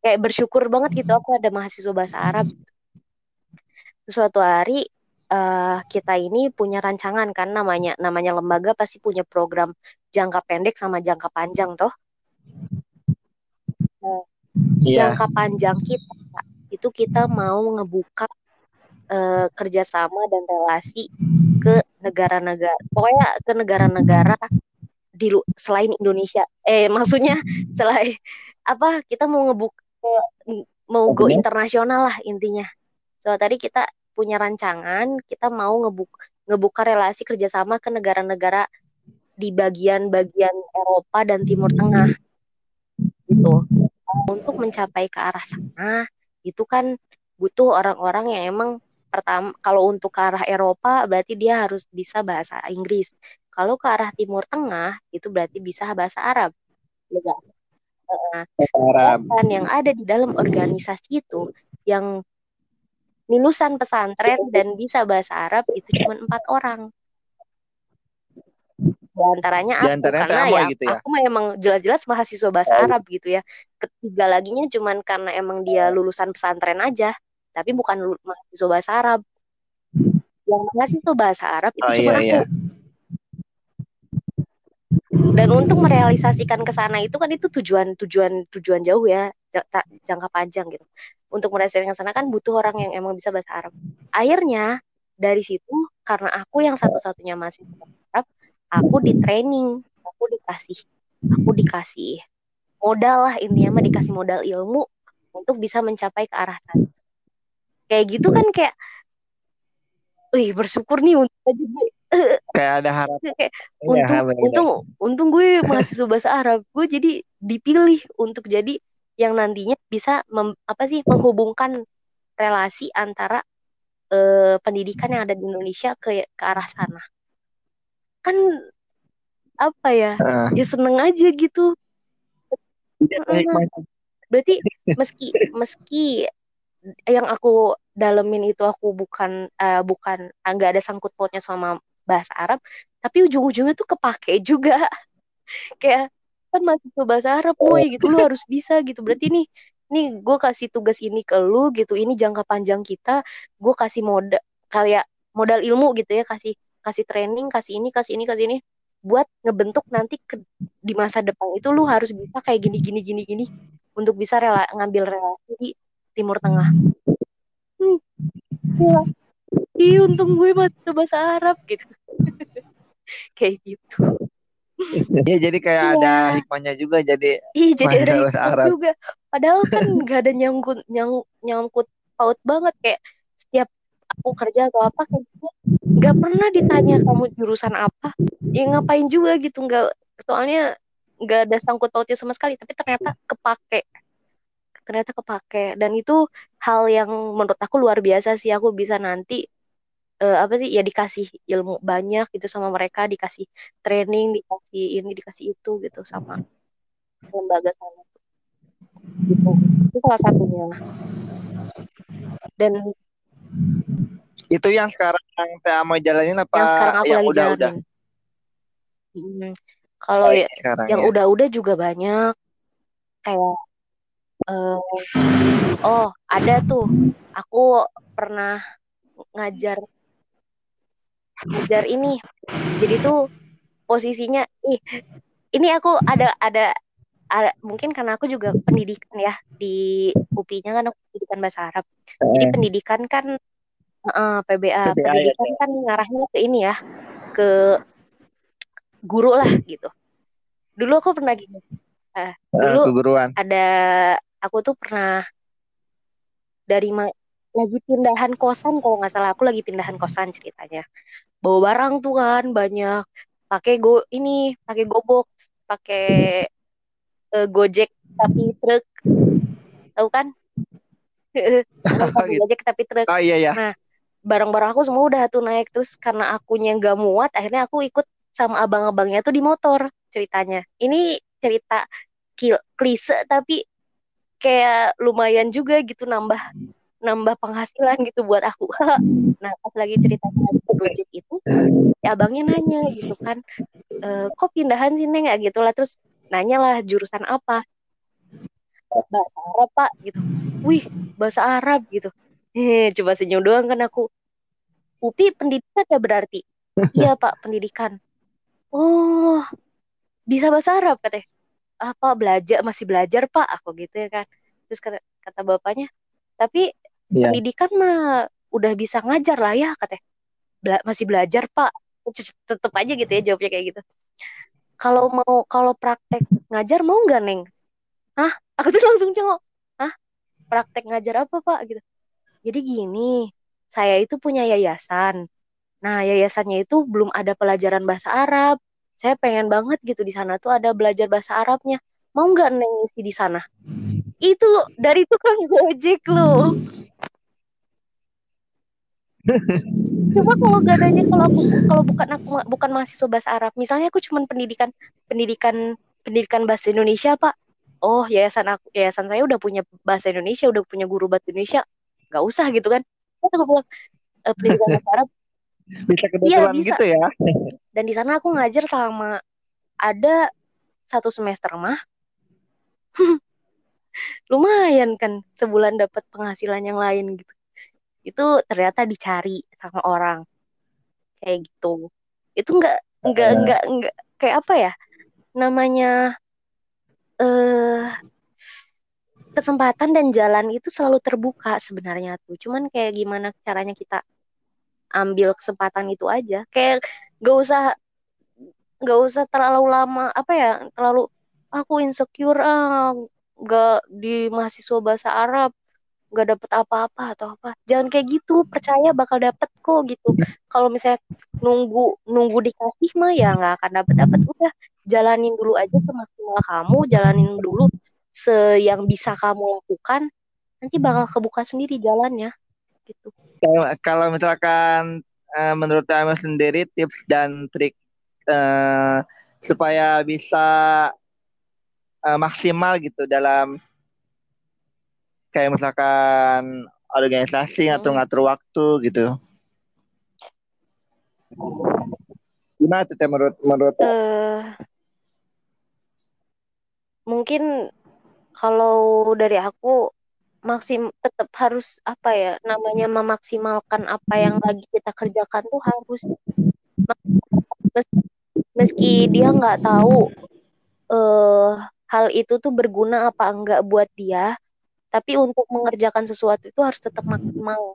kayak bersyukur banget gitu aku ada mahasiswa bahasa Arab. Suatu hari uh, kita ini punya rancangan kan namanya namanya lembaga pasti punya program jangka pendek sama jangka panjang toh. Uh, yeah. jangka panjang kita itu kita mau ngebuka uh, kerjasama dan relasi ke negara-negara pokoknya ke negara-negara di selain Indonesia. Eh <laughs> maksudnya selain apa kita mau ngebuka mau go internasional lah intinya. So tadi kita punya rancangan kita mau ngebuka ngebuka relasi kerjasama ke negara-negara di bagian-bagian Eropa dan Timur Tengah. Gitu. Untuk mencapai ke arah sana itu kan butuh orang-orang yang emang pertama kalau untuk ke arah Eropa berarti dia harus bisa bahasa Inggris. Kalau ke arah Timur Tengah itu berarti bisa bahasa Arab. Ya Arab. yang ada di dalam organisasi itu yang lulusan pesantren dan bisa bahasa Arab itu cuma empat orang. Di antaranya aku antaranya karena ya, gitu ya aku memang jelas-jelas mahasiswa bahasa. Arab gitu ya. Ketiga laginya cuma karena emang dia lulusan pesantren aja tapi bukan mahasiswa bahasa Arab. Yang mahasiswa bahasa Arab itu oh, cuma iya, aku. iya. dan untuk merealisasikan ke sana itu kan itu tujuan tujuan tujuan jauh ya jangka panjang gitu. Untuk merealisasikan ke sana kan butuh orang yang emang bisa bahasa Arab. Akhirnya dari situ karena aku yang satu-satunya masih Arab aku di training aku dikasih aku dikasih modal lah intinya mah dikasih modal ilmu untuk bisa mencapai ke arah sana kayak gitu kan kayak wih bersyukur nih untuk aja gue. Kayak ada harapan <laughs> kayak, ya, untung ya, untung untung gue mahasiswa bahasa Arab. Gue jadi dipilih untuk jadi yang nantinya bisa mem, apa sih menghubungkan relasi antara uh, pendidikan yang ada di Indonesia ke ke arah sana. Kan apa ya uh. ya seneng aja gitu. Berarti <laughs> meski meski yang aku dalemin itu aku bukan uh, bukan nggak ada sangkut pautnya sama bahasa Arab tapi ujung-ujungnya tuh kepake juga. <laughs> Kayak kan masih ke bahasa Arab woi gitu lu harus bisa gitu. Berarti nih nih gue kasih tugas ini ke lu gitu. Ini jangka panjang kita gue kasih modal kayak modal ilmu gitu ya kasih kasih training kasih ini kasih ini kasih ini buat ngebentuk nanti ke, di masa depan itu lu harus bisa kayak gini gini gini gini untuk bisa rela, ngambil relasi Timur Tengah. Hmm. Ya. Ih, untung gue masih bahasa Arab gitu. <laughs> kayak gitu. Iya <laughs> jadi kayak ya. ada hikmahnya juga jadi Iya jadi ada bahasa Arab juga. Padahal kan gak ada nyangkut nyang, nyangkut paut banget kayak setiap aku kerja atau apa kayak gitu nggak pernah ditanya kamu jurusan apa ya ngapain juga gitu nggak soalnya nggak ada sangkut pautnya sama sekali tapi ternyata kepake ternyata kepake dan itu hal yang menurut aku luar biasa sih aku bisa nanti uh, apa sih ya dikasih ilmu banyak gitu sama mereka dikasih training dikasih ini dikasih itu gitu sama lembaga sana gitu itu salah satunya dan Itu yang sekarang Teh mau jalanin apa yang sekarang aku yang lagi udah jalanin. udah? Hmm. Kalau ya, yang ya. udah-udah juga banyak kayak uh, oh ada tuh. Aku pernah ngajar ngajar ini. Jadi tuh posisinya ih ini aku ada ada ada mungkin karena aku juga pendidikan ya di UPI-nya kan aku pendidikan bahasa Arab. Jadi pendidikan kan uh, PBA, PBA pendidikan ya. kan ngarahnya ke ini ya ke guru lah gitu. Dulu aku pernah gini uh, dulu uh, keguruan. ada aku tuh pernah dari lagi pindahan kosan kalau nggak salah. Aku lagi pindahan kosan ceritanya. Bawa barang tuh kan banyak. Pakai go ini pakai gobok pakai uh, gojek tapi truk. Tahu kan? <laughs> Gitu. gojek tapi truk. Oh, iya, iya. nah barang-barang aku semua udah tuh naik. Terus karena akunya nggak muat akhirnya aku ikut sama abang-abangnya tuh di motor ceritanya. Ini cerita klise tapi kayak lumayan juga gitu nambah nambah penghasilan gitu buat aku. <laughs> Nah pas lagi cerita Gojek itu ya abangnya nanya gitu kan e, kok pindahan sih neng ya gitu lah terus nanya lah jurusan apa? Bahasa Arab pak gitu. Wih bahasa Arab gitu. Eh coba senyum doang kan aku. Upi pendidikan ya berarti? <laughs> Iya pak pendidikan. Oh bisa bahasa Arab katanya apa belajar masih belajar pak aku gitu ya kan terus kata, kata bapaknya tapi yeah. pendidikan mah udah bisa ngajar lah ya katanya. Bela masih belajar pak. Tetep aja gitu ya jawabnya kayak gitu. Kalau mau kalau praktek ngajar mau nggak neng? Ah aku tuh langsung cengok. Ah praktek ngajar apa pak? Gitu. Jadi gini saya itu punya yayasan. Nah yayasannya itu belum ada pelajaran bahasa Arab saya pengen banget gitu di sana tuh ada belajar bahasa Arabnya. Mau nggak neng isi di sana? Itu dari tukang <laughs> gojek lo coba kalau gak adanya kalau aku kalau bukan aku bukan mahasiswa bahasa Arab. Misalnya aku cuma pendidikan pendidikan pendidikan bahasa Indonesia pak. Oh yayasan aku yayasan saya udah punya bahasa Indonesia udah punya guru bahasa Indonesia. Nggak usah gitu kan. Terus aku bilang e, pendidikan bahasa Arab. <laughs> Bisa kebetulan ya, bisa. gitu ya dan di sana aku ngajar selama ada satu semester mah. <laughs> Lumayan kan sebulan dapat penghasilan yang lain gitu. Itu ternyata dicari sama orang. Kayak gitu. Itu enggak enggak uh. enggak enggak kayak apa ya? Namanya eh kesempatan dan jalan itu selalu terbuka sebenarnya tuh. Cuman kayak gimana caranya kita ambil kesempatan itu aja. Kayak gak usah gak usah terlalu lama apa ya terlalu aku insecure ah gak di mahasiswa bahasa Arab gak dapet apa-apa atau apa. Jangan kayak gitu percaya bakal dapet kok gitu. Kalau misalnya nunggu nunggu dikasih mah ya nggak akan dapet dapet. Udah jalanin dulu aja semaksimal kamu jalanin dulu se yang bisa kamu lakukan nanti bakal kebuka sendiri jalannya gitu. Kalau, kalau misalkan uh, menurut kamu sendiri tips dan trik uh, supaya bisa uh, maksimal gitu dalam kayak misalkan organisasi hmm. atau ngatur waktu gitu. Gimana tuh menurut menurut? Uh, mungkin kalau dari aku maksim tetap harus apa ya namanya memaksimalkan apa yang lagi kita kerjakan tuh harus meski dia nggak tahu uh, hal itu tuh berguna apa enggak buat dia tapi untuk mengerjakan sesuatu itu harus tetap maksimal.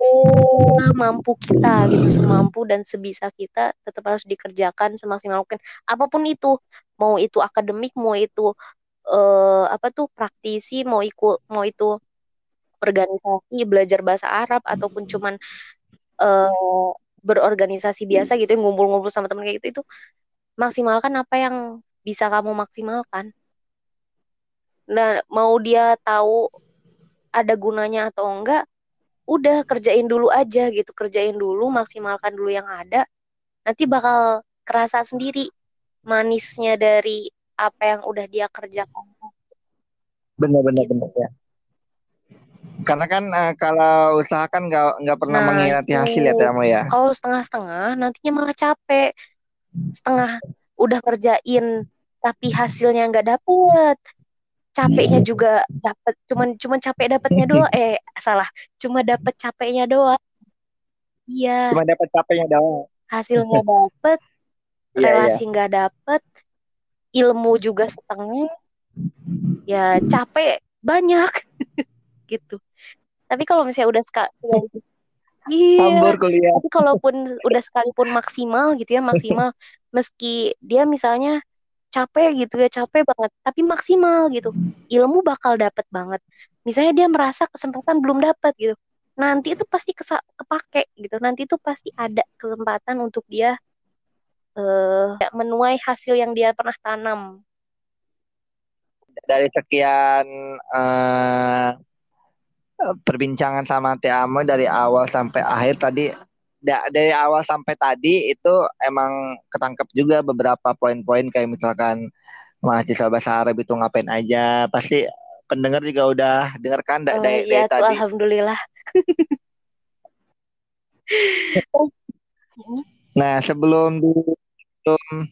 Oh mampu kita gitu semampu dan sebisa kita tetap harus dikerjakan semaksimal mungkin. Apa pun itu mau itu akademik mau itu uh, apa tuh praktisi mau ikut mau itu organisasi belajar bahasa Arab ataupun cuman uh, berorganisasi biasa gitu ngumpul-ngumpul sama teman kayak gitu itu maksimalkan apa yang bisa kamu maksimalkan. Nah, mau dia tahu ada gunanya atau enggak, udah kerjain dulu aja gitu, kerjain dulu, maksimalkan dulu yang ada. Nanti bakal kerasa sendiri manisnya dari apa yang udah dia kerjakan. Benar-benar gitu. benar ya. Karena kan uh, kalau usaha kan nggak nggak pernah nah, mengkhianati hasil ya Temo ya. Kalau setengah-setengah nantinya malah capek. Setengah udah kerjain tapi hasilnya nggak dapet. Capeknya juga dapet, cuman cuman capek dapetnya doang. <laughs> Eh salah, cuma dapet capeknya doang. Iya. Cuma dapet capeknya doang. Hasilnya dapet, <laughs> iya, iya. relasi nggak yeah, yeah. dapet, ilmu juga setengah. Ya capek banyak <laughs> gitu. Tapi kalau misalnya udah sekali iya. Kuliah. tapi kalaupun udah sekalipun maksimal gitu ya maksimal. <laughs> Meski dia misalnya capek gitu ya capek banget tapi maksimal gitu. Ilmu bakal dapet banget. Misalnya dia merasa kesempatan belum dapat gitu. Nanti itu pasti kepake gitu. Nanti itu pasti ada kesempatan untuk dia uh, menuai hasil yang dia pernah tanam. Dari sekian uh, perbincangan sama Tiamo dari awal sampai akhir tadi da, dari awal sampai tadi itu emang ketangkep juga beberapa poin-poin kayak misalkan mahasiswa bahasa Arab itu ngapain aja. Pasti pendengar juga udah dengarkan oh, dari, iya, dari tadi. alhamdulillah. <laughs> Nah sebelum ditutup,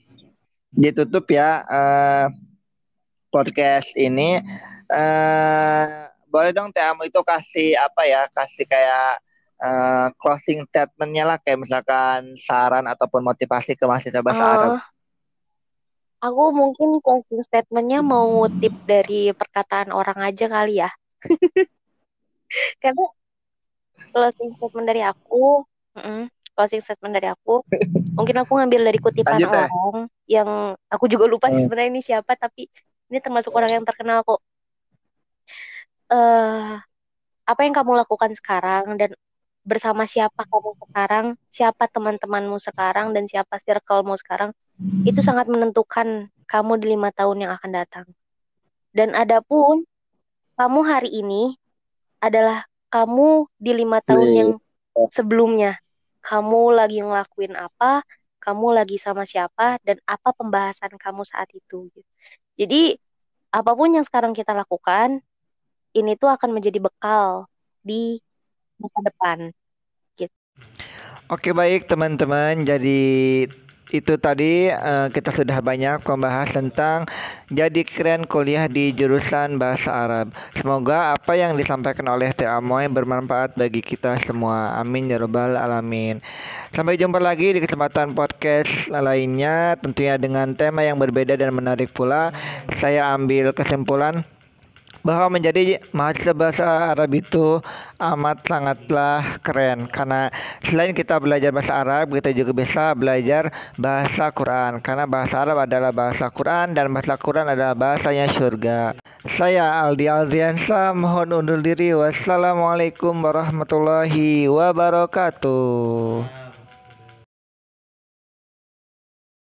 ditutup ya uh, podcast ini uh, boleh dong Tiamo itu kasih apa ya kasih kayak uh, closing statementnya lah kayak misalkan saran ataupun motivasi ke mahasiswa bahasa uh, Arab. Aku mungkin closing statementnya mau ngutip dari perkataan orang aja kali ya. <laughs> Karena closing statement dari aku, mm -mm, closing statement dari aku, <laughs> mungkin aku ngambil dari kutipan Lanjut, orang ya? yang aku juga lupa sih hmm. sebenarnya ini siapa, tapi ini termasuk orang yang terkenal kok uh, apa yang kamu lakukan sekarang dan bersama siapa kamu sekarang, siapa teman-temanmu sekarang dan siapa circlemu sekarang itu sangat menentukan kamu di lima tahun yang akan datang. Dan adapun kamu hari ini adalah kamu di lima tahun yang sebelumnya. Kamu lagi ngelakuin apa, kamu lagi sama siapa, dan apa pembahasan kamu saat itu. Jadi apa pun yang sekarang kita lakukan, ini tuh akan menjadi bekal di masa depan. Gitu. Oke baik teman-teman, jadi itu tadi uh, kita sudah banyak membahas tentang jadi keren kuliah di jurusan bahasa Arab. Semoga apa yang disampaikan oleh Teh Amoy bermanfaat bagi kita semua. Amin ya robbal alamin. Sampai jumpa lagi di kesempatan podcast lainnya tentunya dengan tema yang berbeda dan menarik pula. Saya ambil kesimpulan bahwa menjadi mahasiswa bahasa Arab itu amat sangatlah keren karena selain kita belajar bahasa Arab kita juga bisa belajar bahasa Quran karena bahasa Arab adalah bahasa Quran dan bahasa Quran adalah bahasanya surga. Saya Aldi Aldriansa mohon undur diri. Wassalamualaikum warahmatullahi wabarakatuh.